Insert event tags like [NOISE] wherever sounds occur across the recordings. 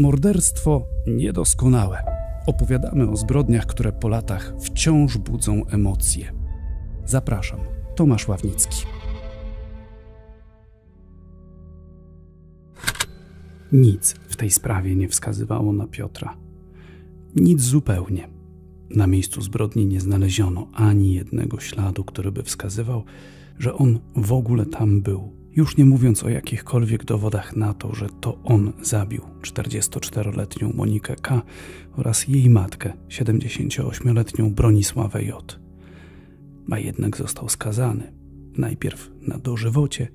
Morderstwo niedoskonałe. Opowiadamy o zbrodniach, które po latach wciąż budzą emocje. Zapraszam, Tomasz Ławnicki. Nic w tej sprawie nie wskazywało na Piotra. Nic zupełnie. Na miejscu zbrodni nie znaleziono ani jednego śladu, który by wskazywał, że on w ogóle tam był. Już nie mówiąc o jakichkolwiek dowodach na to, że to on zabił 44-letnią Monikę K. oraz jej matkę, 78-letnią Bronisławę J. A jednak został skazany. Najpierw na dożywocie,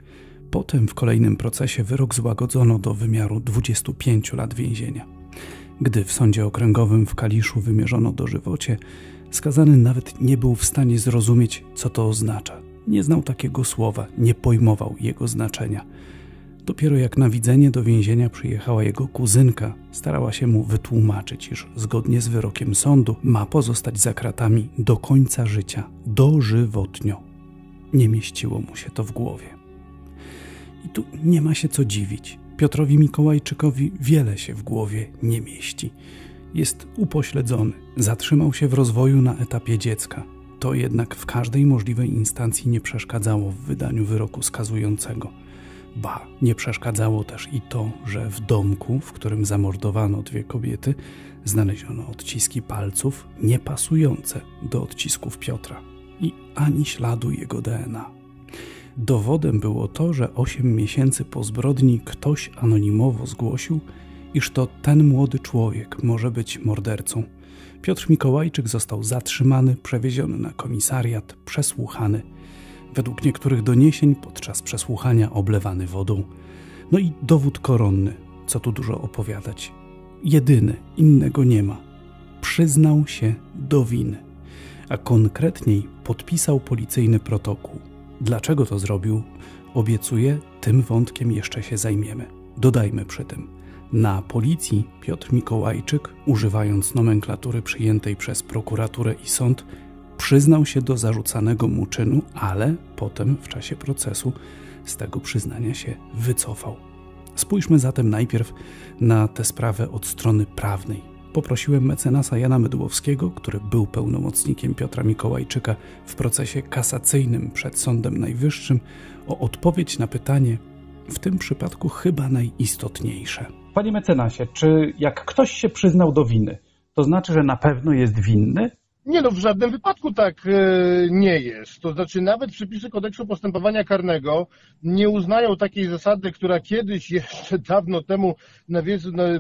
potem w kolejnym procesie wyrok złagodzono do wymiaru 25 lat więzienia. Gdy w sądzie okręgowym w Kaliszu wymierzono dożywocie, skazany nawet nie był w stanie zrozumieć, co to oznacza. Nie znał takiego słowa, nie pojmował jego znaczenia. Dopiero jak na widzenie do więzienia przyjechała jego kuzynka, starała się mu wytłumaczyć, iż zgodnie z wyrokiem sądu ma pozostać za kratami do końca życia, dożywotnio. Nie mieściło mu się to w głowie. I tu nie ma się co dziwić. Piotrowi Mikołajczykowi wiele się w głowie nie mieści. Jest upośledzony, zatrzymał się w rozwoju na etapie dziecka. To jednak w każdej możliwej instancji nie przeszkadzało w wydaniu wyroku skazującego. Ba, nie przeszkadzało też i to, że w domku, w którym zamordowano dwie kobiety, znaleziono odciski palców niepasujące do odcisków Piotra i ani śladu jego DNA. Dowodem było to, że osiem miesięcy po zbrodni ktoś anonimowo zgłosił, iż to ten młody człowiek może być mordercą. Piotr Mikołajczyk został zatrzymany, przewieziony na komisariat, przesłuchany. Według niektórych doniesień podczas przesłuchania oblewany wodą. No i dowód koronny, co tu dużo opowiadać. Jedyny, innego nie ma. Przyznał się do winy, a konkretniej podpisał policyjny protokół. Dlaczego to zrobił? Obiecuję, tym wątkiem jeszcze się zajmiemy. Dodajmy przy tym, na policji Piotr Mikołajczyk, używając nomenklatury przyjętej przez prokuraturę i sąd, przyznał się do zarzucanego mu czynu, ale potem w czasie procesu z tego przyznania się wycofał. Spójrzmy zatem najpierw na tę sprawę od strony prawnej poprosiłem mecenasa Jana Mydłowskiego, który był pełnomocnikiem Piotra Mikołajczyka w procesie kasacyjnym przed Sądem Najwyższym, o odpowiedź na pytanie, w tym przypadku chyba najistotniejsze. Panie mecenasie, czy jak ktoś się przyznał do winy, to znaczy, że na pewno jest winny? Nie no, w żadnym wypadku tak e, nie jest. To znaczy nawet przepisy kodeksu postępowania karnego nie uznają takiej zasady, która kiedyś jeszcze [LAUGHS] dawno temu,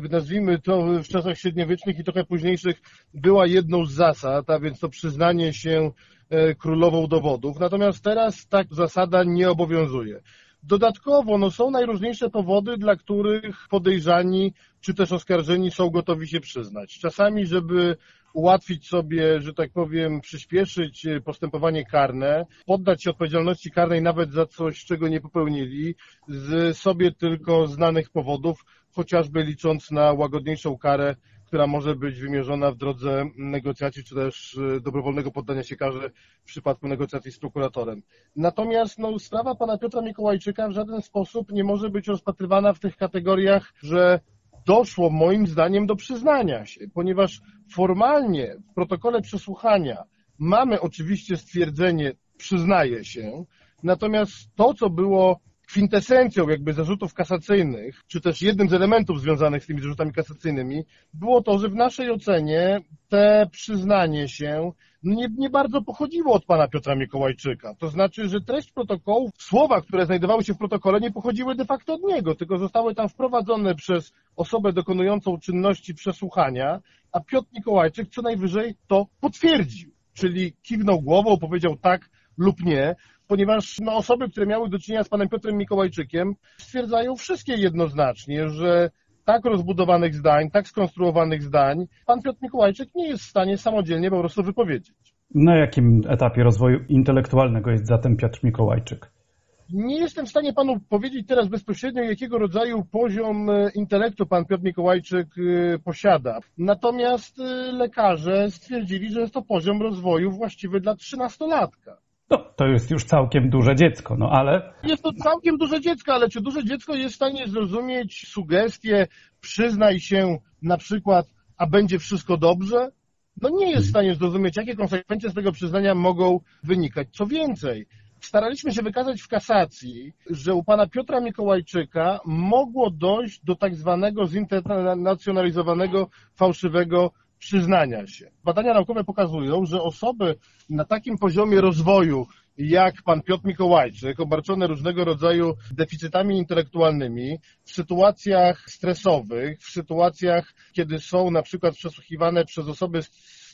nazwijmy to w czasach średniowiecznych i trochę późniejszych, była jedną z zasad, a więc to przyznanie się e, królową dowodów. Natomiast teraz tak zasada nie obowiązuje. Dodatkowo no, są najróżniejsze powody, dla których podejrzani czy też oskarżeni są gotowi się przyznać. Czasami, żeby ułatwić sobie, że tak powiem, przyspieszyć e, postępowanie karne, poddać się odpowiedzialności karnej nawet za coś, czego nie popełnili, z sobie tylko znanych powodów, chociażby licząc na łagodniejszą karę, która może być wymierzona w drodze negocjacji, czy też e, dobrowolnego poddania się karze w przypadku negocjacji z prokuratorem. Natomiast no, sprawa pana Piotra Mikołajczyka w żaden sposób nie może być rozpatrywana w tych kategoriach, że doszło moim zdaniem do przyznania się, ponieważ formalnie w protokole przesłuchania mamy oczywiście stwierdzenie przyznaje się, natomiast to, co było kwintesencją jakby zarzutów kasacyjnych, czy też jednym z elementów związanych z tymi zarzutami kasacyjnymi, było to, że w naszej ocenie te przyznanie się nie, nie bardzo pochodziło od pana Piotra Mikołajczyka. To znaczy, że treść protokołu, słowa, które znajdowały się w protokole, nie pochodziły de facto od niego, tylko zostały tam wprowadzone przez osobę dokonującą czynności przesłuchania, a Piotr Mikołajczyk co najwyżej to potwierdził. Czyli kiwnął głową, powiedział tak lub nie, ponieważ no, osoby, które miały do czynienia z panem Piotrem Mikołajczykiem, stwierdzają wszystkie jednoznacznie, że tak rozbudowanych zdań, tak skonstruowanych zdań, pan Piotr Mikołajczyk nie jest w stanie samodzielnie po prostu wypowiedzieć. Na jakim etapie rozwoju intelektualnego jest zatem Piotr Mikołajczyk? Nie jestem w stanie panu powiedzieć teraz bezpośrednio, jakiego rodzaju poziom e, intelektu pan Piotr Mikołajczyk e, posiada. Natomiast e, lekarze stwierdzili, że jest to poziom rozwoju właściwy dla trzynastolatka. No, to jest już całkiem duże dziecko, no ale... Jest to całkiem duże dziecko, ale czy duże dziecko jest w stanie zrozumieć sugestie, przyznaj się na przykład, a będzie wszystko dobrze? No nie jest w stanie zrozumieć, jakie konsekwencje z tego przyznania mogą wynikać. Co więcej, staraliśmy się wykazać w kasacji, że u pana Piotra Mikołajczyka mogło dojść do tak zwanego zinternacjonalizowanego fałszywego przyznania się. Badania naukowe pokazują, że osoby na takim poziomie rozwoju jak pan Piotr Mikołajczyk, obarczone różnego rodzaju deficytami intelektualnymi, w sytuacjach stresowych, w sytuacjach, kiedy są na przykład przesłuchiwane przez osoby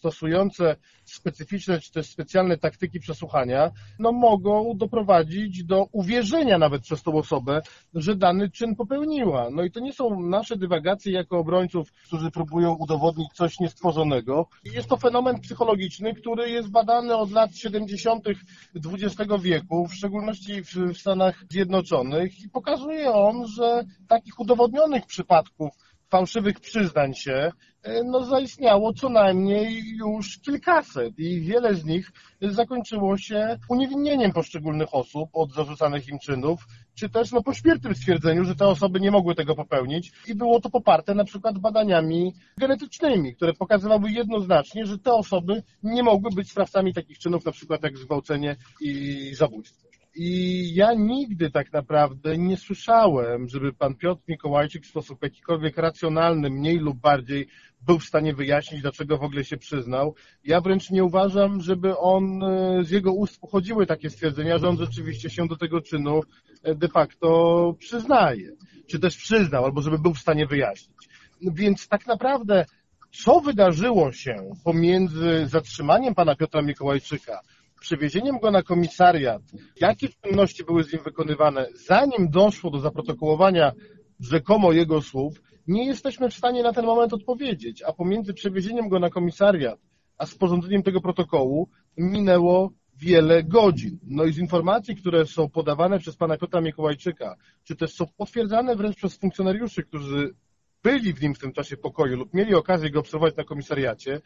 stosujące specyficzne czy też specjalne taktyki przesłuchania, no mogą doprowadzić do uwierzenia nawet przez tą osobę, że dany czyn popełniła. No i to nie są nasze dywagacje jako obrońców, którzy próbują udowodnić coś niestworzonego. Jest to fenomen psychologiczny, który jest badany od lat 70. XX wieku, w szczególności w Stanach Zjednoczonych i pokazuje on, że takich udowodnionych przypadków fałszywych przyznań się, e, no zaistniało co najmniej już kilkaset i wiele z nich zakończyło się uniewinnieniem poszczególnych osób od zarzucanych im czynów, czy też no, pośmiertnym stwierdzeniu, że te osoby nie mogły tego popełnić i było to poparte na przykład badaniami genetycznymi, które pokazywały jednoznacznie, że te osoby nie mogły być sprawcami takich czynów, na przykład jak zgwałcenie i zabójstwo. I ja nigdy tak naprawdę nie słyszałem, żeby pan Piotr Mikołajczyk w sposób jakikolwiek racjonalny, mniej lub bardziej, był w stanie wyjaśnić, dlaczego w ogóle się przyznał. Ja wręcz nie uważam, żeby on, e, z jego ust pochodziły takie stwierdzenia, że on rzeczywiście się do tego czynu e, de facto przyznaje, czy też przyznał, albo żeby był w stanie wyjaśnić. Więc tak naprawdę, co wydarzyło się pomiędzy zatrzymaniem pana Piotra Mikołajczyka, przewiezieniem go na komisariat, jakie czynności były z nim wykonywane, zanim doszło do zaprotokołowania rzekomo jego słów, nie jesteśmy w stanie na ten moment odpowiedzieć, a pomiędzy przewiezieniem go na komisariat, a sporządzeniem tego protokołu minęło wiele godzin. No i z informacji, które są podawane przez pana Piotra Mikołajczyka, czy też są potwierdzane wręcz przez funkcjonariuszy, którzy byli w nim w tym czasie pokoju lub mieli okazję go obserwować na komisariacie,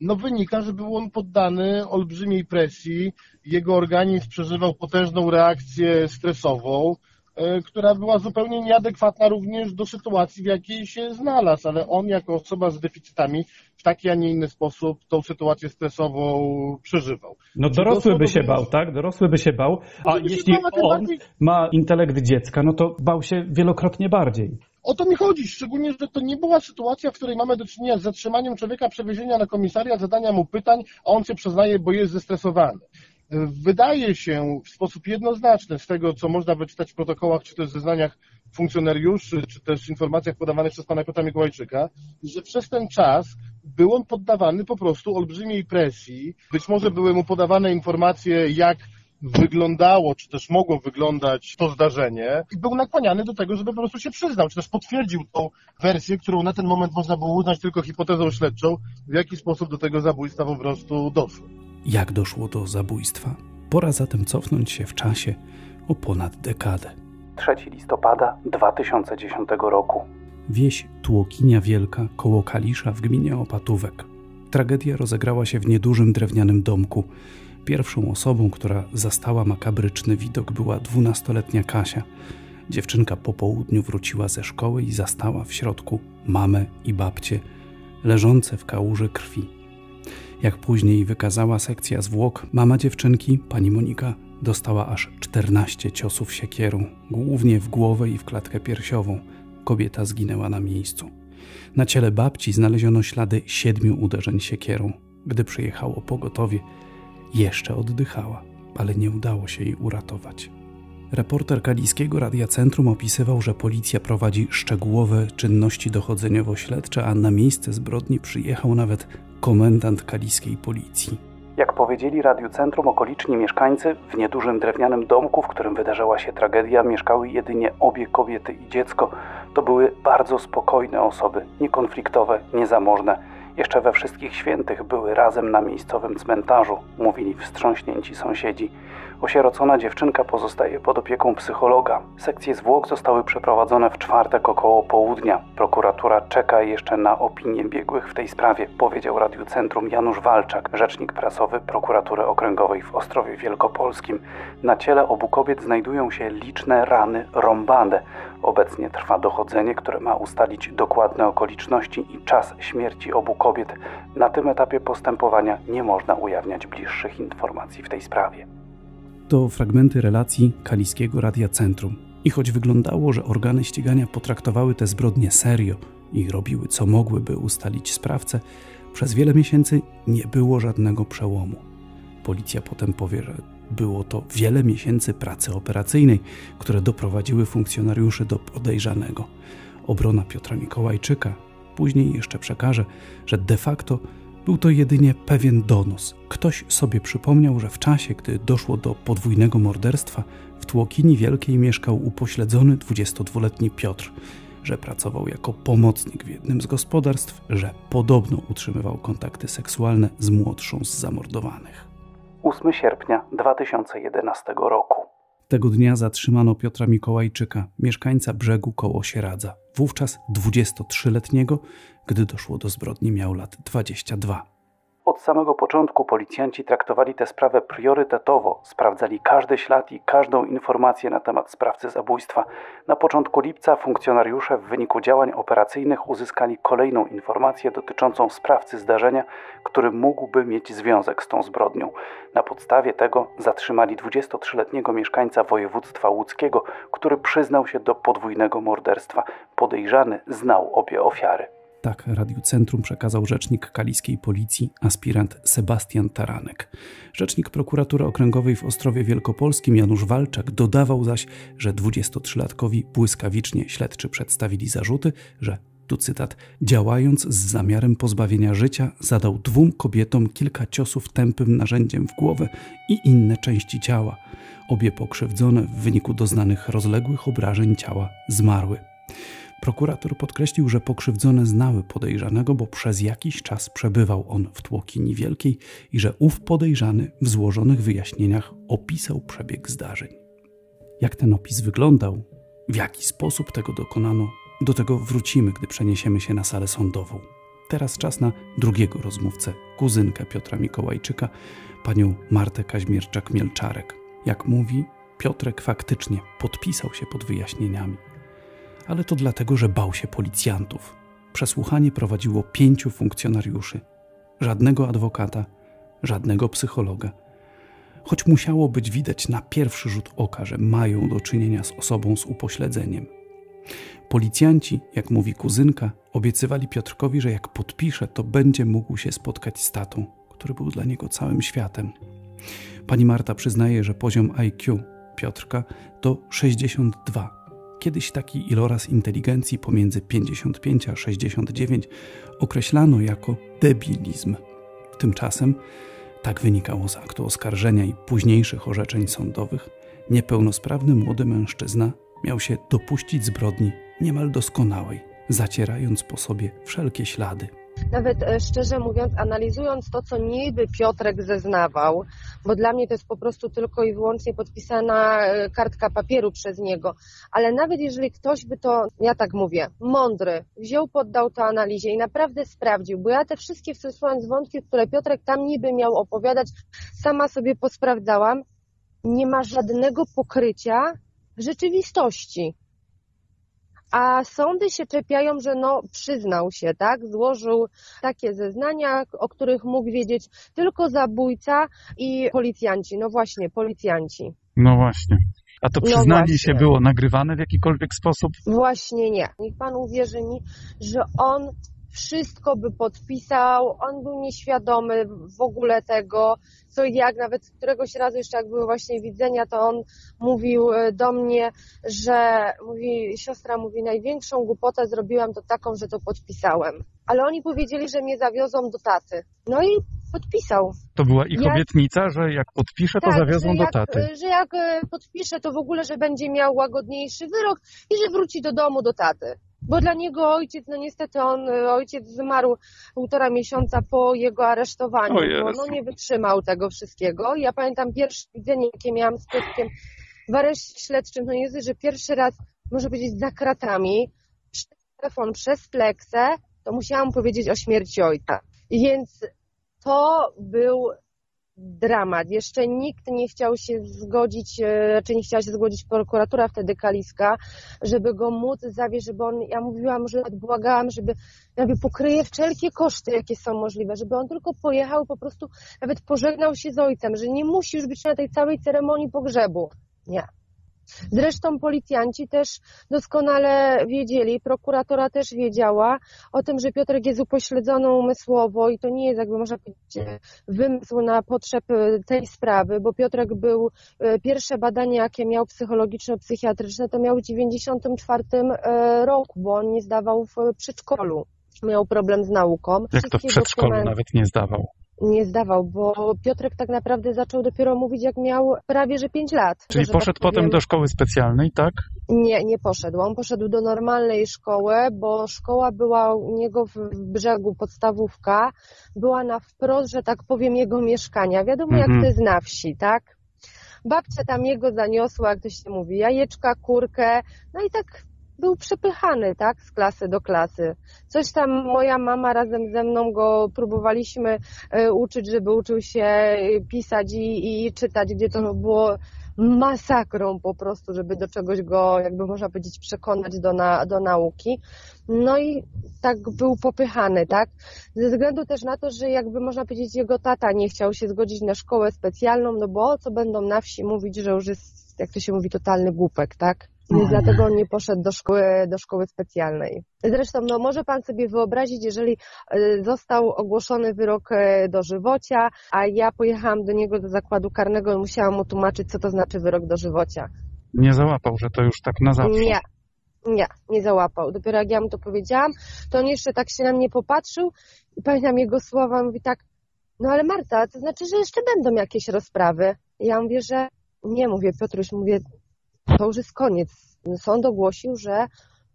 no wynika, że był on poddany olbrzymiej presji, jego organizm przeżywał potężną reakcję stresową, która była zupełnie nieadekwatna również do sytuacji, w jakiej się znalazł, ale on jako osoba z deficytami w taki, a nie inny sposób tą sytuację stresową przeżywał. No dorosły by się bał, tak? Dorosły by się bał, a jeśli on ma intelekt dziecka, no to bał się wielokrotnie bardziej. O to mi chodzi, szczególnie, że to nie była sytuacja, w której mamy do czynienia z zatrzymaniem człowieka, przewiezienia na komisariat, zadania mu pytań, a on się przyznaje, bo jest zestresowany. Wydaje się w sposób jednoznaczny z tego, co można wyczytać w protokołach, czy też zeznaniach funkcjonariuszy, czy też informacjach podawanych przez pana Piotra Mikołajczyka, że przez ten czas był on poddawany po prostu olbrzymiej presji. Być może były mu podawane informacje, jak wyglądało, czy też mogło wyglądać to zdarzenie i był nakłaniany do tego, żeby po prostu się przyznał, czy też potwierdził tą wersję, którą na ten moment można było uznać tylko hipotezą śledczą, w jaki sposób do tego zabójstwa po prostu doszło. Jak doszło do zabójstwa? Pora zatem cofnąć się w czasie o ponad dekadę. 3 listopada 2010 roku. Wieś Tłokinia Wielka koło Kalisza w gminie Opatówek. Tragedia rozegrała się w niedużym drewnianym domku, Pierwszą osobą, która zastała makabryczny widok, była dwunastoletnia Kasia. Dziewczynka po południu wróciła ze szkoły i zastała w środku mamę i babcię, leżące w kałuży krwi. Jak później wykazała sekcja zwłok, mama dziewczynki, pani Monika, dostała aż 14 ciosów siekierą, głównie w głowę i w klatkę piersiową. Kobieta zginęła na miejscu. Na ciele babci znaleziono ślady siedmiu uderzeń siekierą. Gdy przyjechało pogotowie, jeszcze oddychała, ale nie udało się jej uratować. Reporter Kaliskiego Radia Centrum opisywał, że policja prowadzi szczegółowe czynności dochodzeniowo-śledcze, a na miejsce zbrodni przyjechał nawet komendant kaliskiej policji. Jak powiedzieli Radiu Centrum, okoliczni mieszkańcy w niedużym drewnianym domku, w którym wydarzyła się tragedia, mieszkały jedynie obie kobiety i dziecko. To były bardzo spokojne osoby, niekonfliktowe, niezamożne Jeszcze we wszystkich świętych były razem na miejscowym cmentarzu, mówili wstrząśnięci sąsiedzi. Osierocona dziewczynka pozostaje pod opieką psychologa. Sekcje zwłok zostały przeprowadzone w czwartek około południa. Prokuratura czeka jeszcze na opinię biegłych w tej sprawie, powiedział Radiu Centrum Janusz Walczak, rzecznik prasowy prokuratury okręgowej w Ostrowie Wielkopolskim. Na ciele obu kobiet znajdują się liczne rany rąbane. Obecnie trwa dochodzenie, które ma ustalić dokładne okoliczności i czas śmierci obu kobiet. Na tym etapie postępowania nie można ujawniać bliższych informacji w tej sprawie. To fragmenty relacji Kaliskiego Radia Centrum. I choć wyglądało, że organy ścigania potraktowały te zbrodnie serio i robiły co mogły, by ustalić sprawcę, przez wiele miesięcy nie było żadnego przełomu. Policja potem powie, że było to wiele miesięcy pracy operacyjnej, które doprowadziły funkcjonariuszy do podejrzanego. Obrona Piotra Mikołajczyka później jeszcze przekaże, że de facto był to jedynie pewien donos. Ktoś sobie przypomniał, że w czasie, gdy doszło do podwójnego morderstwa, w Tłokini Wielkiej mieszkał upośledzony 22-letni Piotr, że pracował jako pomocnik w jednym z gospodarstw, że podobno utrzymywał kontakty seksualne z młodszą z zamordowanych. 8 sierpnia 2011 roku. Tego dnia zatrzymano Piotra Mikołajczyka, mieszkańca brzegu koło Sieradza. Wówczas 23-letniego, gdy doszło do zbrodni miał lat 22. Od samego początku policjanci traktowali tę sprawę priorytetowo, sprawdzali każdy ślad i każdą informację na temat sprawcy zabójstwa. Na początku lipca funkcjonariusze w wyniku działań operacyjnych uzyskali kolejną informację dotyczącą sprawcy zdarzenia, który mógłby mieć związek z tą zbrodnią. Na podstawie tego zatrzymali 23-letniego mieszkańca województwa łódzkiego, który przyznał się do podwójnego morderstwa. Podejrzany znał obie ofiary. Tak Radiu Centrum przekazał rzecznik kaliskiej policji, aspirant Sebastian Taranek. Rzecznik prokuratury okręgowej w Ostrowie Wielkopolskim Janusz Walczak dodawał zaś, że 23-latkowi błyskawicznie śledczy przedstawili zarzuty, że tu cytat, działając z zamiarem pozbawienia życia, zadał dwóm kobietom kilka ciosów tępym narzędziem w głowę i inne części ciała. Obie pokrzywdzone w wyniku doznanych rozległych obrażeń ciała zmarły. Prokurator podkreślił, że pokrzywdzone znały podejrzanego, bo przez jakiś czas przebywał on w Tłokini Wielkiej i że ów podejrzany w złożonych wyjaśnieniach opisał przebieg zdarzeń. Jak ten opis wyglądał, w jaki sposób tego dokonano, do tego wrócimy, gdy przeniesiemy się na salę sądową. Teraz czas na drugiego rozmówcę, kuzynkę Piotra Mikołajczyka, panią Martę Kaźmierczak-Mielczarek. Jak mówi, Piotrek faktycznie podpisał się pod wyjaśnieniami ale to dlatego, że bał się policjantów. Przesłuchanie prowadziło pięciu funkcjonariuszy. Żadnego adwokata, żadnego psychologa. Choć musiało być widać na pierwszy rzut oka, że mają do czynienia z osobą z upośledzeniem. Policjanci, jak mówi kuzynka, obiecywali Piotrkowi, że jak podpisze, to będzie mógł się spotkać z tatą, który był dla niego całym światem. Pani Marta przyznaje, że poziom IQ Piotrka to 62 Kiedyś taki iloraz inteligencji pomiędzy 55 a 69 określano jako debilizm. Tymczasem, tak wynikało z aktu oskarżenia i późniejszych orzeczeń sądowych, niepełnosprawny młody mężczyzna miał się dopuścić zbrodni niemal doskonałej, zacierając po sobie wszelkie ślady nawet e, szczerze mówiąc, analizując to, co niby Piotrek zeznawał, bo dla mnie to jest po prostu tylko i wyłącznie podpisana e, kartka papieru przez niego, ale nawet jeżeli ktoś by to, ja tak mówię, mądry, wziął, poddał to analizie i naprawdę sprawdził, bo ja te wszystkie, w wątki, które Piotrek tam niby miał opowiadać, sama sobie posprawdzałam, nie ma żadnego pokrycia rzeczywistości. A sądy się czepiają, że no przyznał się, tak? Złożył takie zeznania, o których mógł wiedzieć tylko zabójca i policjanci. No właśnie, policjanci. No właśnie. A to no przyznanie no się było nagrywane w jakikolwiek sposób? Właśnie nie. Niech pan uwierzy mi, że on wszystko by podpisał, on był nieświadomy w ogóle tego, co i jak, nawet któregoś razu jeszcze jak były właśnie widzenia, to on mówił e, do mnie, że mówi, siostra mówi, największą głupotę zrobiłam to taką, że to podpisałem. Ale oni powiedzieli, że mnie zawiozą do taty. No i podpisał. To była ich jak, obietnica, że jak podpisze, to tak, zawiozą do taty. Że jak e, podpisze, to w ogóle, że będzie miał łagodniejszy wyrok i że wróci do domu do taty. Bo dla niego ojciec, no niestety on, ojciec zmarł półtora miesiąca po jego aresztowaniu, bo no nie wytrzymał tego wszystkiego. Ja pamiętam pierwsze widzenie, jakie miałam z Piotrkiem w areszcie śledczym, no jest, że pierwszy raz, może powiedzieć, za kratami, przez telefon, przez pleksę, to musiałam powiedzieć o śmierci ojca. Więc to był dramat. Jeszcze nikt nie chciał się zgodzić, e, raczej nie chciała się zgodzić prokuratura wtedy Kaliska, żeby go móc zawieźć, żeby on, ja mówiłam, że błagałam, żeby jakby pokryje wszelkie koszty, jakie są możliwe, żeby on tylko pojechał, po prostu nawet pożegnał się z ojcem, że nie musi już być na tej całej ceremonii pogrzebu. Nie. Zresztą policjanci też doskonale wiedzieli, prokuratora też wiedziała o tym, że Piotrek jest upośledzony umysłowo i to nie jest jakby można powiedzieć wymysł na potrzeb tej sprawy, bo Piotrek był, e, pierwsze badanie jakie miał psychologiczno-psychiatryczne to miał w 94 e, roku, bo on nie zdawał w przedszkolu miał problem z nauką. Jak to w przedszkolu dokumenty... nawet nie zdawał? Nie zdawał, bo Piotrek tak naprawdę zaczął dopiero mówić, jak miał prawie że 5 lat. Czyli tak poszedł tak potem do szkoły specjalnej, tak? Nie, nie poszedł. On poszedł do normalnej szkoły, bo szkoła była u niego w brzegu, podstawówka, była na wprost, że tak powiem, jego mieszkania. Wiadomo, mhm. jak to jest na wsi, tak? Babcia tam jego zaniosła, jak to się mówi, jajeczka, kurkę, no i tak był przepychany, tak, z klasy do klasy. Coś tam moja mama razem ze mną go próbowaliśmy e, uczyć, żeby uczył się pisać i, i czytać, gdzie to było masakrą po prostu, żeby do czegoś go, jakby można powiedzieć, przekonać do, na, do nauki. No i tak był popychany, tak? Ze względu też na to, że jakby można powiedzieć, jego tata nie chciał się zgodzić na szkołę specjalną, no bo co będą na wsi mówić, że już jest, jak to się mówi, totalny głupek, tak? Więc dlatego on nie poszedł do szkoły, do szkoły specjalnej. Zresztą, no może pan sobie wyobrazić, jeżeli e, został ogłoszony wyrok e, dożywocia, a ja pojechałam do niego do zakładu karnego i musiałam mu tłumaczyć, co to znaczy wyrok dożywocia. Nie załapał, że to już tak na zawsze. Nie, nie, nie załapał. Dopiero jak ja mu to powiedziałam, to on jeszcze tak się na mnie popatrzył i pamiętam jego słowa, mówi tak, no ale Marta, to znaczy, że jeszcze będą jakieś rozprawy. Ja mówię, że nie, mówię, Piotruś, mówię, to już jest koniec. Sąd ogłosił, że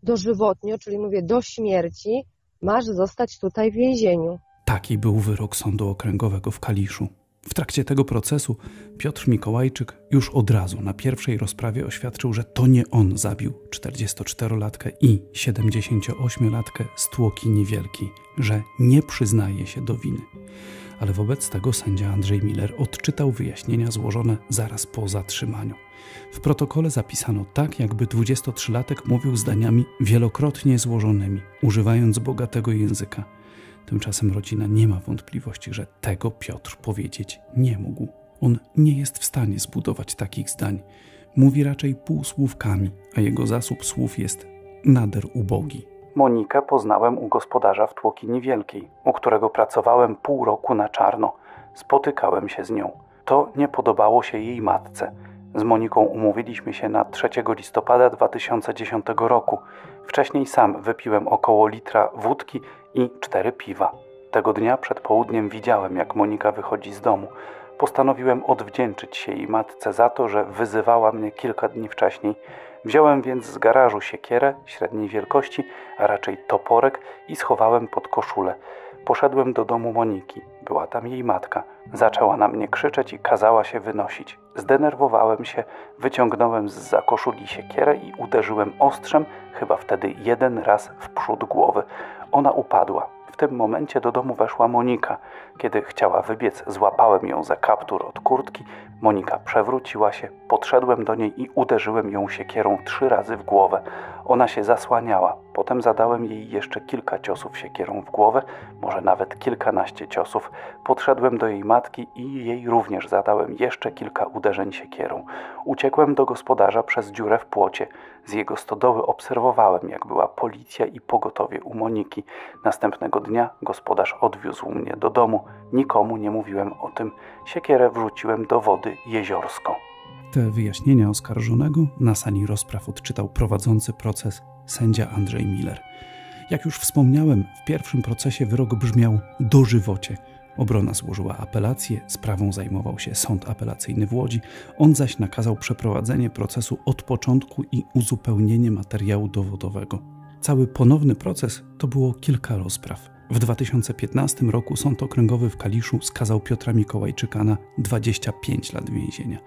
dożywotnio, czyli mówię do śmierci, masz zostać tutaj w więzieniu. Taki był wyrok Sądu Okręgowego w Kaliszu. W trakcie tego procesu Piotr Mikołajczyk już od razu na pierwszej rozprawie oświadczył, że to nie on zabił 44-latkę i 78-latkę z Tłoki Niewielkiej, że nie przyznaje się do winy ale wobec tego sędzia Andrzej Miller odczytał wyjaśnienia złożone zaraz po zatrzymaniu. W protokole zapisano tak, jakby 23-latek mówił zdaniami wielokrotnie złożonymi, używając bogatego języka. Tymczasem rodzina nie ma wątpliwości, że tego Piotr powiedzieć nie mógł. On nie jest w stanie zbudować takich zdań. Mówi raczej półsłówkami, a jego zasób słów jest nader ubogi. Monikę poznałem u gospodarza w Tłoki Niewielkiej, u którego pracowałem pół roku na czarno. Spotykałem się z nią. To nie podobało się jej matce. Z Moniką umówiliśmy się na 3 listopada 2010 roku. Wcześniej sam wypiłem około litra wódki i cztery piwa. Tego dnia przed południem widziałem, jak Monika wychodzi z domu. Postanowiłem odwdzięczyć się jej matce za to, że wyzywała mnie kilka dni wcześniej. Wziąłem więc z garażu siekierę średniej wielkości, a raczej toporek i schowałem pod koszulę. Poszedłem do domu Moniki. Była tam jej matka. Zaczęła na mnie krzyczeć i kazała się wynosić. Zdenerwowałem się, wyciągnąłem z za koszuli siekierę i uderzyłem ostrzem, chyba wtedy jeden raz w przód głowy. Ona upadła. W tym momencie do domu weszła Monika. Kiedy chciała wybiec, złapałem ją za kaptur od kurtki. Monika przewróciła się, podszedłem do niej i uderzyłem ją siekierą trzy razy w głowę. Ona się zasłaniała. Potem zadałem jej jeszcze kilka ciosów siekierą w głowę, może nawet kilkanaście ciosów. Podszedłem do jej matki i jej również zadałem jeszcze kilka uderzeń siekierą. Uciekłem do gospodarza przez dziurę w płocie. Z jego stodoły obserwowałem, jak była policja i pogotowie u Moniki. Następnego dnia gospodarz odwiózł mnie do domu. Nikomu nie mówiłem o tym. Siekierę wrzuciłem do wody jeziorsko. Te wyjaśnienia oskarżonego na sali rozpraw odczytał prowadzący proces sędzia Andrzej Miller. Jak już wspomniałem, w pierwszym procesie wyrok brzmiał dożywocie. Obrona złożyła apelację, sprawą zajmował się sąd apelacyjny w Łodzi, on zaś nakazał przeprowadzenie procesu od początku i uzupełnienie materiału dowodowego. Cały ponowny proces to było kilka rozpraw. W 2015 roku Sąd Okręgowy w Kaliszu skazał Piotra Mikołajczyka na 25 lat więzienia.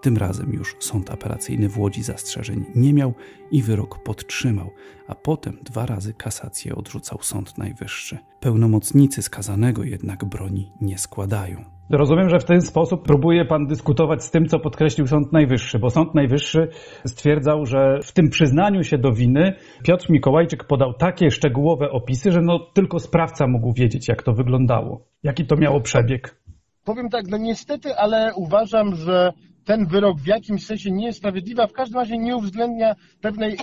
Tym razem już sąd apelacyjny w Łodzi zastrzeżeń nie miał i wyrok podtrzymał, a potem dwa razy kasację odrzucał Sąd Najwyższy. Pełnomocnicy skazanego jednak broni nie składają. Rozumiem, że w ten sposób próbuje pan dyskutować z tym, co podkreślił Sąd Najwyższy, bo Sąd Najwyższy stwierdzał, że w tym przyznaniu się do winy Piotr Mikołajczyk podał takie szczegółowe opisy, że no tylko sprawca mógł wiedzieć, jak to wyglądało, jaki to miało przebieg. Powiem tak, no niestety, ale uważam, że ten wyrok w jakimś sensie nie jest sprawiedliwy, a w każdym razie nie uwzględnia pewnej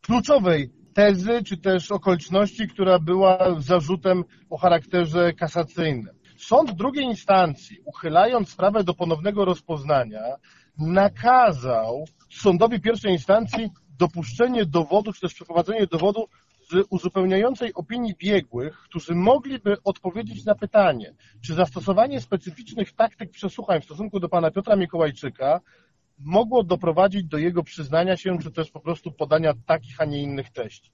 kluczowej tezy, czy też okoliczności, która była zarzutem o charakterze kasacyjnym. Sąd drugiej instancji, uchylając sprawę do ponownego rozpoznania, nakazał sądowi pierwszej instancji dopuszczenie dowodu, czy też przeprowadzenie dowodu z uzupełniającej opinii biegłych, którzy mogliby odpowiedzieć na pytanie, czy zastosowanie specyficznych taktyk przesłuchań w stosunku do pana Piotra Mikołajczyka mogło doprowadzić do jego przyznania się, czy też po prostu podania takich, a nie innych treści.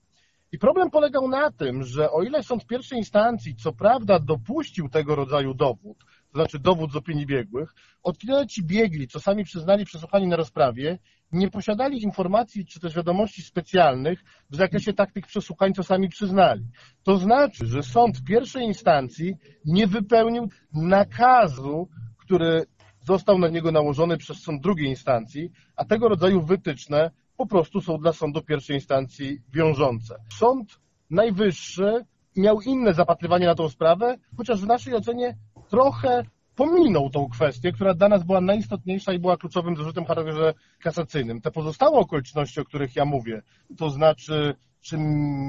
I problem polegał na tym, że o ile sąd pierwszej instancji co prawda dopuścił tego rodzaju dowód, to znaczy dowód z opinii biegłych, od kiedy ci biegli, co sami przyznali przesłuchani na rozprawie, nie posiadali informacji czy też wiadomości specjalnych w zakresie taktyk przesłuchań, co sami przyznali. To znaczy, że sąd pierwszej instancji nie wypełnił nakazu, który został na niego nałożony przez sąd drugiej instancji, a tego rodzaju wytyczne po prostu są dla sądu pierwszej instancji wiążące. Sąd Najwyższy miał inne zapatrywanie na tą sprawę, chociaż w naszej ocenie trochę pominął tą kwestię, która dla nas była najistotniejsza i była kluczowym zarzutem charakterze kasacyjnym. Te pozostałe okoliczności, o których ja mówię, to znaczy, czy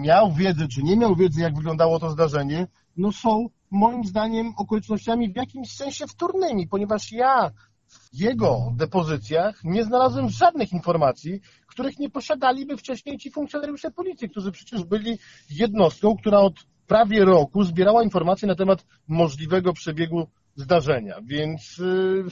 miał wiedzę, czy nie miał wiedzy, jak wyglądało to zdarzenie, no są moim zdaniem okolicznościami w jakimś sensie wtórnymi, ponieważ ja w jego depozycjach nie znalazłem żadnych informacji, których nie posiadaliby wcześniej ci funkcjonariusze policji, którzy przecież byli jednostką, która od prawie roku zbierała informacje na temat możliwego przebiegu zdarzenia. Więc y,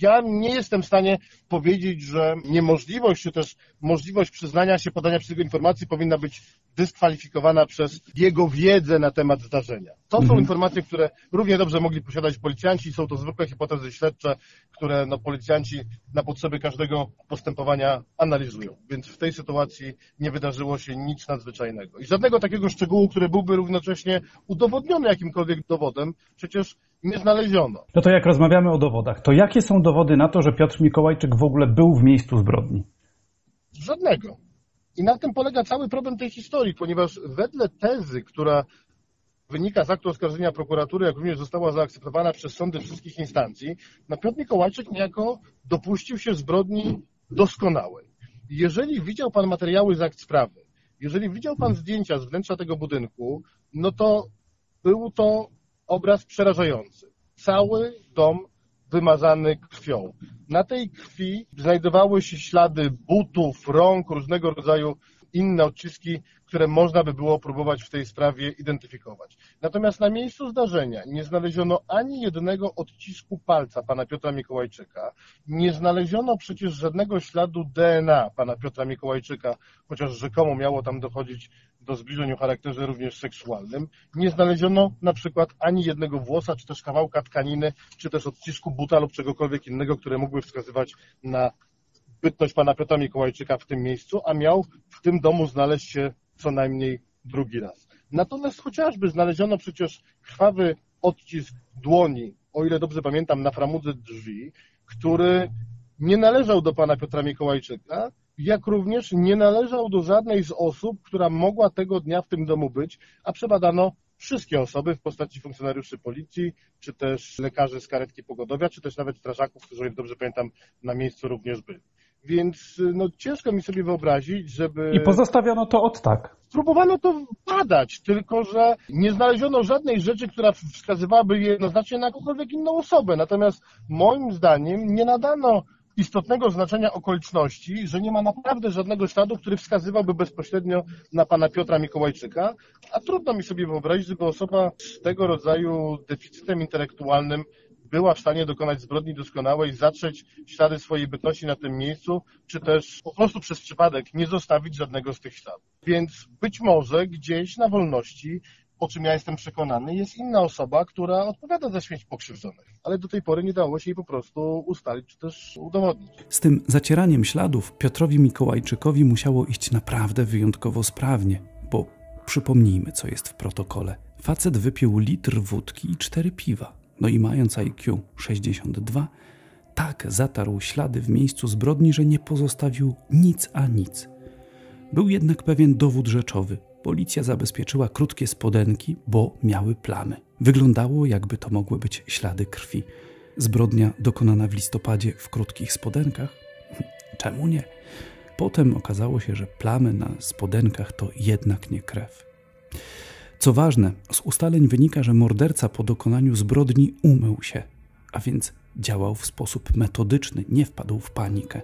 ja nie jestem w stanie powiedzieć, że niemożliwość, czy też możliwość przyznania się, podania przez informacji powinna być dyskwalifikowana przez jego wiedzę na temat zdarzenia. To mhm. są informacje, które równie dobrze mogli posiadać policjanci. Są to zwykłe hipotezy śledcze, które no, policjanci na potrzeby każdego postępowania analizują. Więc w tej sytuacji nie wydarzyło się nic nadzwyczajnego. I żadnego takiego szczegółu, który byłby równocześnie udowodniony jakimkolwiek dowodem, przecież nie znaleziono. No to jak rozmawiamy o dowodach, to jakie są dowody na to, że Piotr Mikołajczyk w ogóle był w miejscu zbrodni? Żadnego. I na tym polega cały problem tej historii, ponieważ wedle tezy, która wynika z aktu oskarżenia prokuratury, jak również została zaakceptowana przez sądy wszystkich instancji, na Piotr Mikołajczyk niejako dopuścił się zbrodni doskonałej. Jeżeli widział Pan materiały z akt sprawy, jeżeli widział Pan zdjęcia z wnętrza tego budynku, no to był to obraz przerażający. Cały dom wymazany krwią. Na tej krwi znajdowały się ślady butów, rąk, różnego rodzaju inne odciski, które można by było próbować w tej sprawie identyfikować. Natomiast na miejscu zdarzenia nie znaleziono ani jednego odcisku palca pana Piotra Mikołajczyka, nie znaleziono przecież żadnego śladu DNA pana Piotra Mikołajczyka, chociaż rzekomo miało tam dochodzić do zbliżeń o charakterze również seksualnym. Nie znaleziono na przykład ani jednego włosa, czy też kawałka tkaniny, czy też odcisku buta lub czegokolwiek innego, które mógłby wskazywać na bytność pana Piotra Mikołajczyka w tym miejscu, a miał w tym domu znaleźć się co najmniej drugi raz. Natomiast chociażby znaleziono przecież krwawy odcisk dłoni, o ile dobrze pamiętam, na framudze drzwi, który nie należał do pana Piotra Mikołajczyka, jak również nie należał do żadnej z osób, która mogła tego dnia w tym domu być, a przebadano wszystkie osoby w postaci funkcjonariuszy policji, czy też lekarzy z karetki pogotowia, czy też nawet strażaków, którzy, ile dobrze pamiętam, na miejscu również byli. Więc no, ciężko mi sobie wyobrazić, żeby... I pozostawiono to od tak. Próbowano to badać, tylko że nie znaleziono żadnej rzeczy, która wskazywałaby jednoznacznie na jakąkolwiek inną osobę. Natomiast moim zdaniem nie nadano istotnego znaczenia okoliczności, że nie ma naprawdę żadnego śladu, który wskazywałby bezpośrednio na pana Piotra Mikołajczyka, a trudno mi sobie wyobrazić, żeby osoba z tego rodzaju deficytem intelektualnym była w stanie dokonać zbrodni doskonałej, zatrzeć ślady swojej bytności na tym miejscu, czy też po prostu przez przypadek nie zostawić żadnego z tych śladów. Więc być może gdzieś na wolności o czym ja jestem przekonany, jest inna osoba, która odpowiada za śmierć pokrzywdzonych. Ale do tej pory nie dało się jej po prostu ustalić, czy też udowodnić. Z tym zacieraniem śladów Piotrowi Mikołajczykowi musiało iść naprawdę wyjątkowo sprawnie, bo przypomnijmy, co jest w protokole. Facet wypił litr wódki i cztery piwa. No i mając IQ 62, tak zatarł ślady w miejscu zbrodni, że nie pozostawił nic a nic. Był jednak pewien dowód rzeczowy – Policja zabezpieczyła krótkie spodenki, bo miały plamy. Wyglądało, jakby to mogły być ślady krwi. Zbrodnia dokonana w listopadzie w krótkich spodenkach? [LAUGHS] Czemu nie? Potem okazało się, że plamy na spodenkach to jednak nie krew. Co ważne, z ustaleń wynika, że morderca po dokonaniu zbrodni umył się, a więc działał w sposób metodyczny, nie wpadł w panikę.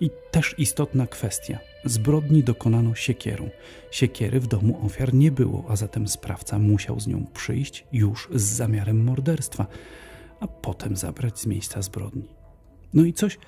I też istotna kwestia. Zbrodni dokonano siekierą. Siekiery w domu ofiar nie było, a zatem sprawca musiał z nią przyjść już z zamiarem morderstwa, a potem zabrać z miejsca zbrodni. No i coś,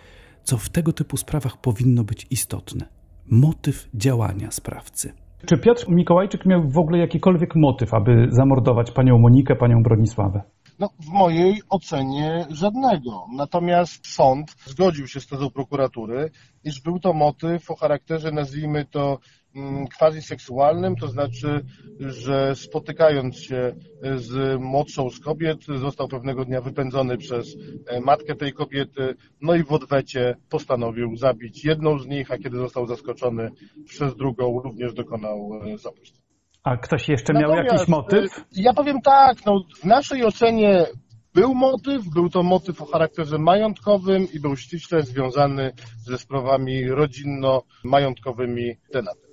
co w tego typu sprawach powinno być istotne: motyw działania sprawcy. Czy Piotr Mikołajczyk miał w ogóle jakikolwiek motyw, aby zamordować panią Monikę, panią Bronisławę? No, w mojej ocenie żadnego. Natomiast sąd zgodził się z tezą prokuratury, iż był to motyw o charakterze, nazwijmy to, mm, quasi-seksualnym, to znaczy, że spotykając się z młodszą z kobiet, został pewnego dnia wypędzony przez e, matkę tej kobiety, no i w odwecie postanowił zabić jedną z nich, a kiedy został zaskoczony przez drugą, również dokonał e, zabójstwa. A ktoś jeszcze miał Natomiast, jakiś motyw? Ja powiem tak, no, w naszej ocenie był motyw, był to motyw o charakterze majątkowym i był ściśle związany ze sprawami rodzinno-majątkowymi tenata.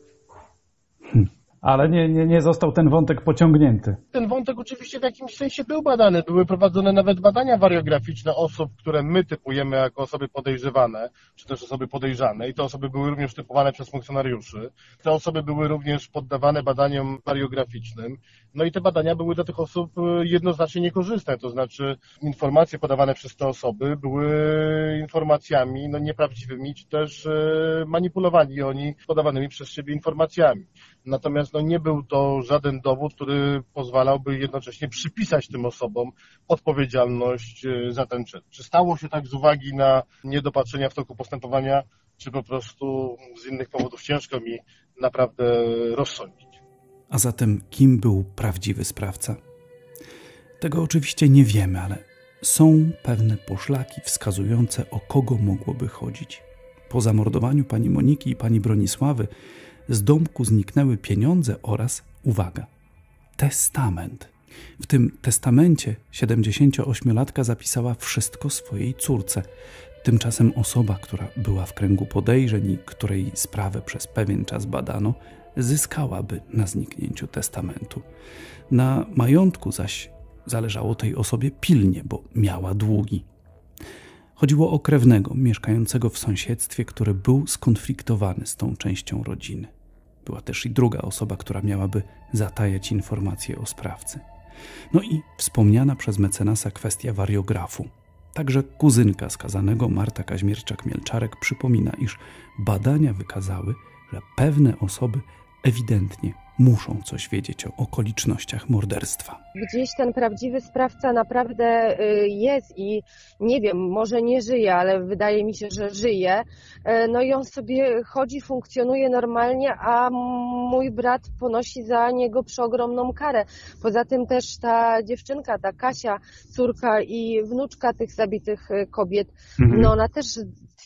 Hmm. Ale nie, nie, nie został ten wątek pociągnięty. Ten wątek oczywiście w jakimś sensie był badany. Były prowadzone nawet badania wariograficzne osób, które my typujemy jako osoby podejrzewane, czy też osoby podejrzane. I te osoby były również typowane przez funkcjonariuszy. Te osoby były również poddawane badaniom wariograficznym. No i te badania były dla tych osób e, jednoznacznie niekorzystne. To znaczy informacje podawane przez te osoby były informacjami no, nieprawdziwymi, czy też e, manipulowali oni podawanymi przez siebie informacjami. Natomiast no, nie był to żaden dowód, który pozwalałby jednocześnie przypisać tym osobom odpowiedzialność e, za ten czyn. Czy stało się tak z uwagi na niedopatrzenia w toku postępowania, czy po prostu z innych powodów ciężko mi naprawdę rozsądzić. A zatem kim był prawdziwy sprawca? Tego oczywiście nie wiemy, ale są pewne poszlaki wskazujące, o kogo mogłoby chodzić. Po zamordowaniu pani Moniki i pani Bronisławy z domku zniknęły pieniądze oraz, uwaga, testament. W tym testamencie 78-latka zapisała wszystko swojej córce. Tymczasem osoba, która była w kręgu podejrzeń i której sprawę przez pewien czas badano, zyskałaby na zniknięciu testamentu. Na majątku zaś zależało tej osobie pilnie, bo miała długi. Chodziło o krewnego mieszkającego w sąsiedztwie, który był skonfliktowany z tą częścią rodziny. Była też i druga osoba, która miałaby zatajać informacje o sprawcy. No i wspomniana przez mecenasa kwestia wariografu. Także kuzynka skazanego Marta Kaźmierczak-Mielczarek przypomina, iż badania wykazały, że pewne osoby ewidentnie muszą coś wiedzieć o okolicznościach morderstwa. Gdzieś ten prawdziwy sprawca naprawdę y, jest i nie wiem, może nie żyje, ale wydaje mi się, że żyje. Y, no i on sobie chodzi, funkcjonuje normalnie, a mój brat ponosi za niego przeogromną karę. Poza tym też ta dziewczynka, ta Kasia, córka i wnuczka tych zabitych y, kobiet, mhm. no ona też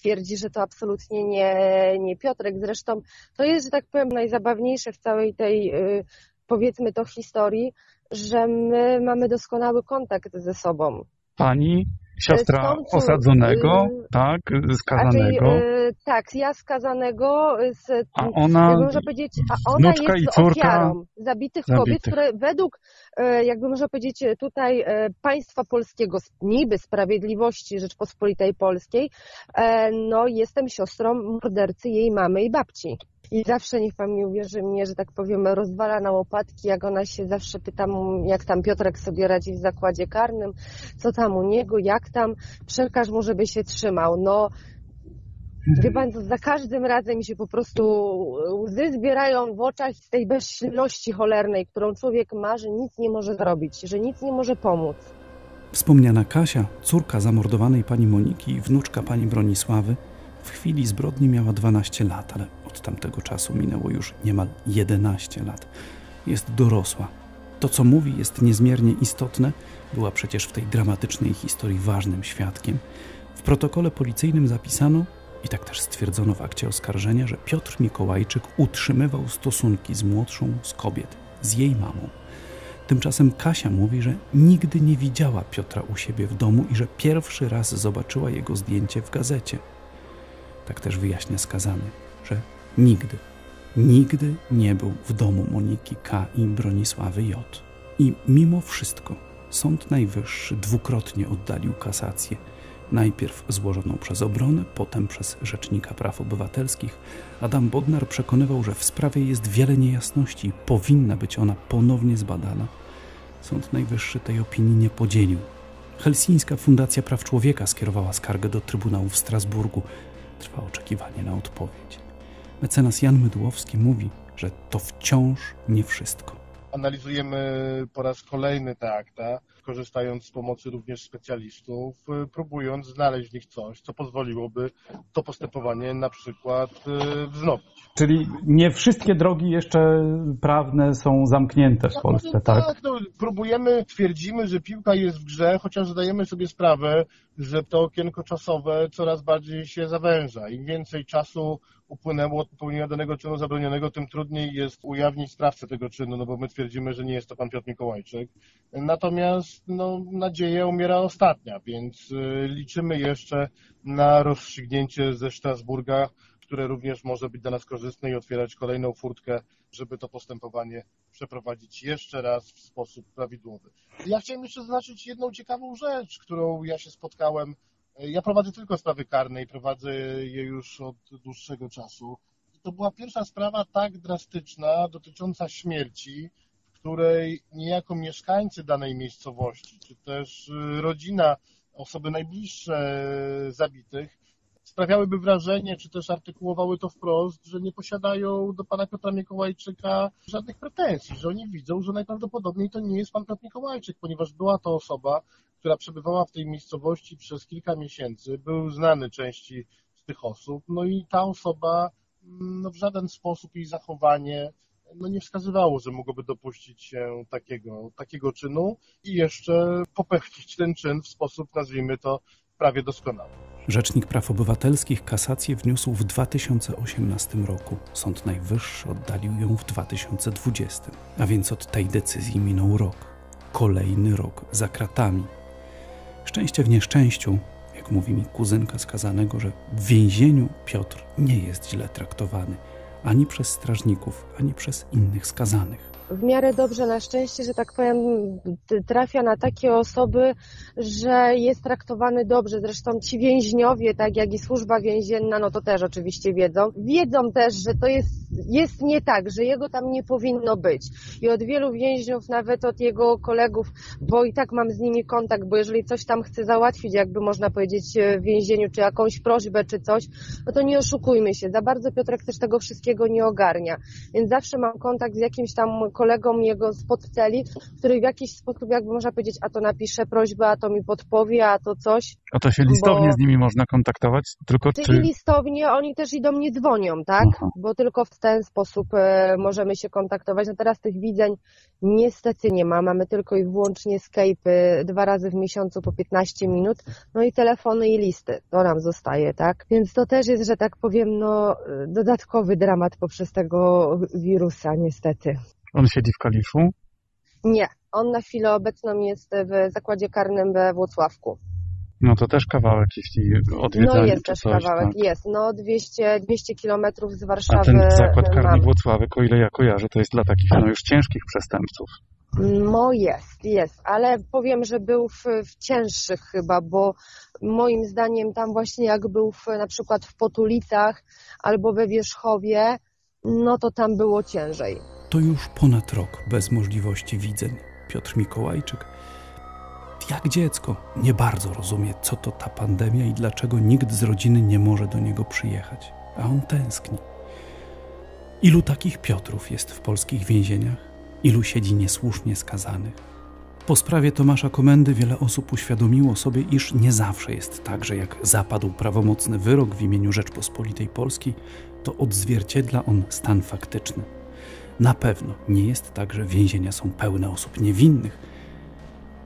twierdzi, że to absolutnie nie, nie Piotrek. Zresztą to jest, że tak powiem, najzabawniejsze w całej tej, y, powiedzmy to historii, że my mamy doskonały kontakt ze sobą. Pani siostra osadzonego, y, tak, skazanego. Y, tak, ja skazanego, z, a ona, jakby można powiedzieć, a ona jest i córka ofiarą zabitych, zabitych kobiet, które według, y, jakby można powiedzieć, tutaj państwa polskiego, niby sprawiedliwości Rzeczpospolitej Polskiej, no jestem siostrą mordercy jej mamy i babci. I zawsze niech pan mi uwierzy mnie, że tak powiem, rozwala na łopatki, jak ona się zawsze pyta, jak tam Piotrek sobie radzi w zakładzie karnym, co tam u niego, jak tam, przekaż mu, żeby się trzymał. No, Wie pan, za każdym razem mi się po prostu łzy zbierają w oczach z tej bezsilności cholernej, którą człowiek ma, że nic nie może zrobić, że nic nie może pomóc. Wspomniana Kasia, córka zamordowanej pani Moniki i wnuczka pani Bronisławy, w chwili zbrodni miała 12 lat, ale od tamtego czasu minęło już niemal 11 lat. Jest dorosła. To, co mówi, jest niezmiernie istotne. Była przecież w tej dramatycznej historii ważnym świadkiem. W protokole policyjnym zapisano, i tak też stwierdzono w akcie oskarżenia, że Piotr Mikołajczyk utrzymywał stosunki z młodszą z kobiet, z jej mamą. Tymczasem Kasia mówi, że nigdy nie widziała Piotra u siebie w domu i że pierwszy raz zobaczyła jego zdjęcie w gazecie. Tak też wyjaśnia skazany, nigdy, nigdy nie był w domu Moniki K. i Bronisławy J. I mimo wszystko Sąd Najwyższy dwukrotnie oddalił kasację – najpierw złożoną przez obronę, potem przez Rzecznika Praw Obywatelskich, Adam Bodnar przekonywał, że w sprawie jest wiele niejasności i powinna być ona ponownie zbadana. Sąd Najwyższy tej opinii nie podzielił. Helsińska Fundacja Praw Człowieka skierowała skargę do Trybunału w Strasburgu. Trwa oczekiwanie na odpowiedź. Mecenas Jan Mydłowski mówi, że to wciąż nie wszystko. Analizujemy po raz kolejny te akta korzystając z pomocy również specjalistów, próbując znaleźć w nich coś, co pozwoliłoby to postępowanie na przykład y, wznowić. Czyli nie wszystkie drogi jeszcze prawne są zamknięte w Polsce, tak? Tak, no, próbujemy, twierdzimy, że piłka jest w grze, chociaż zdajemy sobie sprawę, że to okienko czasowe coraz bardziej się zawęża. Im więcej czasu upłynęło od popełnienia danego czynu zabronionego, tym trudniej jest ujawnić sprawcę tego czynu, no bo my twierdzimy, że nie jest to pan Piotr Mikołajczyk. Natomiast no, nadzieja umiera ostatnia, więc y, liczymy jeszcze na rozstrzygnięcie ze Strasburga, które również może być dla nas korzystne i otwierać kolejną furtkę, żeby to postępowanie przeprowadzić jeszcze raz w sposób prawidłowy. Ja chciałem jeszcze zaznaczyć jedną ciekawą rzecz, którą ja się spotkałem ja prowadzę tylko sprawy karne i prowadzę je już od dłuższego czasu. To była pierwsza sprawa tak drastyczna dotycząca śmierci, w której niejako mieszkańcy danej miejscowości, czy też y, rodzina, osoby najbliższe zabitych, sprawiałyby wrażenie, czy też artykułowały to wprost, że nie posiadają do pana Piotra Mikołajczyka żadnych pretensji, że oni widzą, że najprawdopodobniej to nie jest pan Piotr Mikołajczyk, ponieważ była to osoba, która przebywała w tej miejscowości przez kilka miesięcy, był znany części z tych osób, no i ta osoba no w żaden sposób jej zachowanie no nie wskazywało, że mogłoby dopuścić się takiego, takiego czynu i jeszcze popełnić ten czyn w sposób, nazwijmy to, prawie doskonały. Rzecznik Praw Obywatelskich kasację wniósł w 2018 roku. Sąd Najwyższy oddalił ją w 2020, a więc od tej decyzji minął rok. Kolejny rok za kratami. Szczęście w nieszczęściu, jak mówi mi kuzynka skazanego, że w więzieniu Piotr nie jest źle traktowany ani przez strażników, ani przez innych skazanych w miarę dobrze na szczęście, że tak powiem, trafia na takie osoby, że jest traktowany dobrze. Zresztą ci więźniowie, tak jak i służba więzienna, no to też oczywiście wiedzą. Wiedzą też, że to jest, jest nie tak, że jego tam nie powinno być. I od wielu więźniów, nawet od jego kolegów, bo i tak mam z nimi kontakt, bo jeżeli coś tam chce załatwić, jakby można powiedzieć w więzieniu, czy jakąś prośbę, czy coś, no to nie oszukujmy się. Za bardzo Piotrek też tego wszystkiego nie ogarnia. Więc zawsze mam kontakt z jakimś tam kolegą jego spod celi, który w jakiś sposób, jakby można powiedzieć, a to napisze prośbę, a to mi podpowie, a to coś. A to się listownie bo... z nimi można kontaktować? Tylko czy... listownie, oni też i do mnie dzwonią, tak? Aha. Bo tylko w ten sposób e, możemy się kontaktować. No teraz tych widzeń niestety nie ma. Mamy tylko i wyłącznie Skype dwa razy w miesiącu po 15 minut, no i telefony i listy. To nam zostaje, tak? Więc to też jest, że tak powiem, no dodatkowy dramat poprzez tego wirusa, niestety. On siedzi w Kaliszu? Nie, on na chwilę obecną jest w zakładzie karnym we Włocławku. No to też kawałek, jeśli odwiedzanie No jest też coś, kawałek, tak. jest. No 200, 200 kilometrów z Warszawy. A ten zakład karny Włocławek, o ile ja kojarzę, to jest dla takich no już ciężkich przestępców. No jest, jest, ale powiem, że był w, w, cięższych chyba, bo moim zdaniem tam właśnie jak był w, na przykład w Potulicach albo we Wierzchowie, no to tam było ciężej. To już ponad rok bez możliwości widzeń. Piotr Mikołajczyk, jak dziecko, nie bardzo rozumie, co to ta pandemia i dlaczego nikt z rodziny nie może do niego przyjechać, a on tęskni. Ilu takich Piotrów jest w polskich więzieniach? Ilu siedzi niesłusznie skazanych? Po sprawie Tomasza Komendy wiele osób uświadomiło sobie, iż nie zawsze jest tak, że jak zapadł prawomocny wyrok w imieniu Rzeczpospolitej Polskiej, to odzwierciedla on stan faktyczny. Na pewno nie jest tak, że więzienia są pełne osób niewinnych.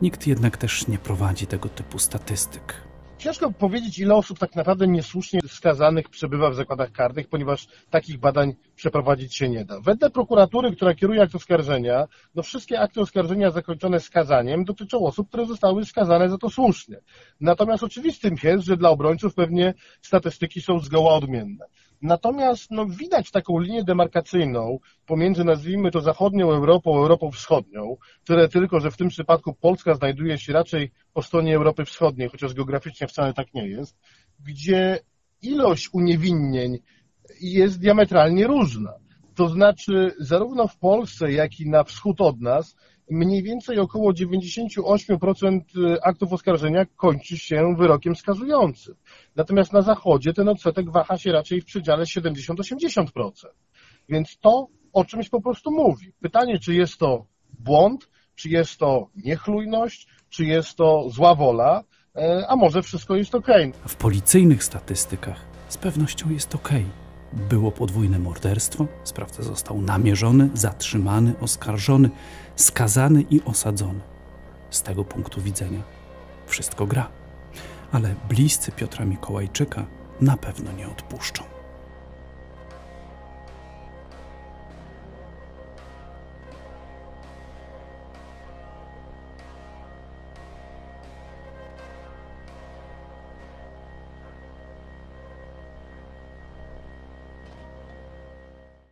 Nikt jednak też nie prowadzi tego typu statystyk. Ciężko powiedzieć, ile osób tak naprawdę niesłusznie skazanych przebywa w zakładach karnych, ponieważ takich badań przeprowadzić się nie da. Wedle prokuratury, która kieruje akt oskarżenia, no wszystkie akty oskarżenia zakończone skazaniem dotyczą osób, które zostały skazane za to słusznie. Natomiast oczywistym jest, że dla obrońców pewnie statystyki są zgoła odmienne. Natomiast no, widać taką linię demarkacyjną pomiędzy, nazwijmy to, zachodnią Europą, Europą Wschodnią, tyle tylko, że w tym przypadku Polska znajduje się raczej po stronie Europy Wschodniej, chociaż geograficznie wcale tak nie jest, gdzie ilość uniewinnień jest diametralnie różna. To znaczy, zarówno w Polsce, jak i na wschód od nas, mniej więcej około 98% aktów oskarżenia kończy się wyrokiem skazującym. Natomiast na zachodzie ten odsetek waha się raczej w przedziale 70-80%. Więc to o czymś po prostu mówi. Pytanie, czy jest to błąd, czy jest to niechlujność, czy jest to zła wola, e, a może wszystko jest ok. W policyjnych statystykach z pewnością jest ok. Było podwójne morderstwo, sprawca został namierzony, zatrzymany, oskarżony, skazany i osadzony. Z tego punktu widzenia wszystko gra. Ale bliscy Piotra Mikołajczyka na pewno nie odpuszczą.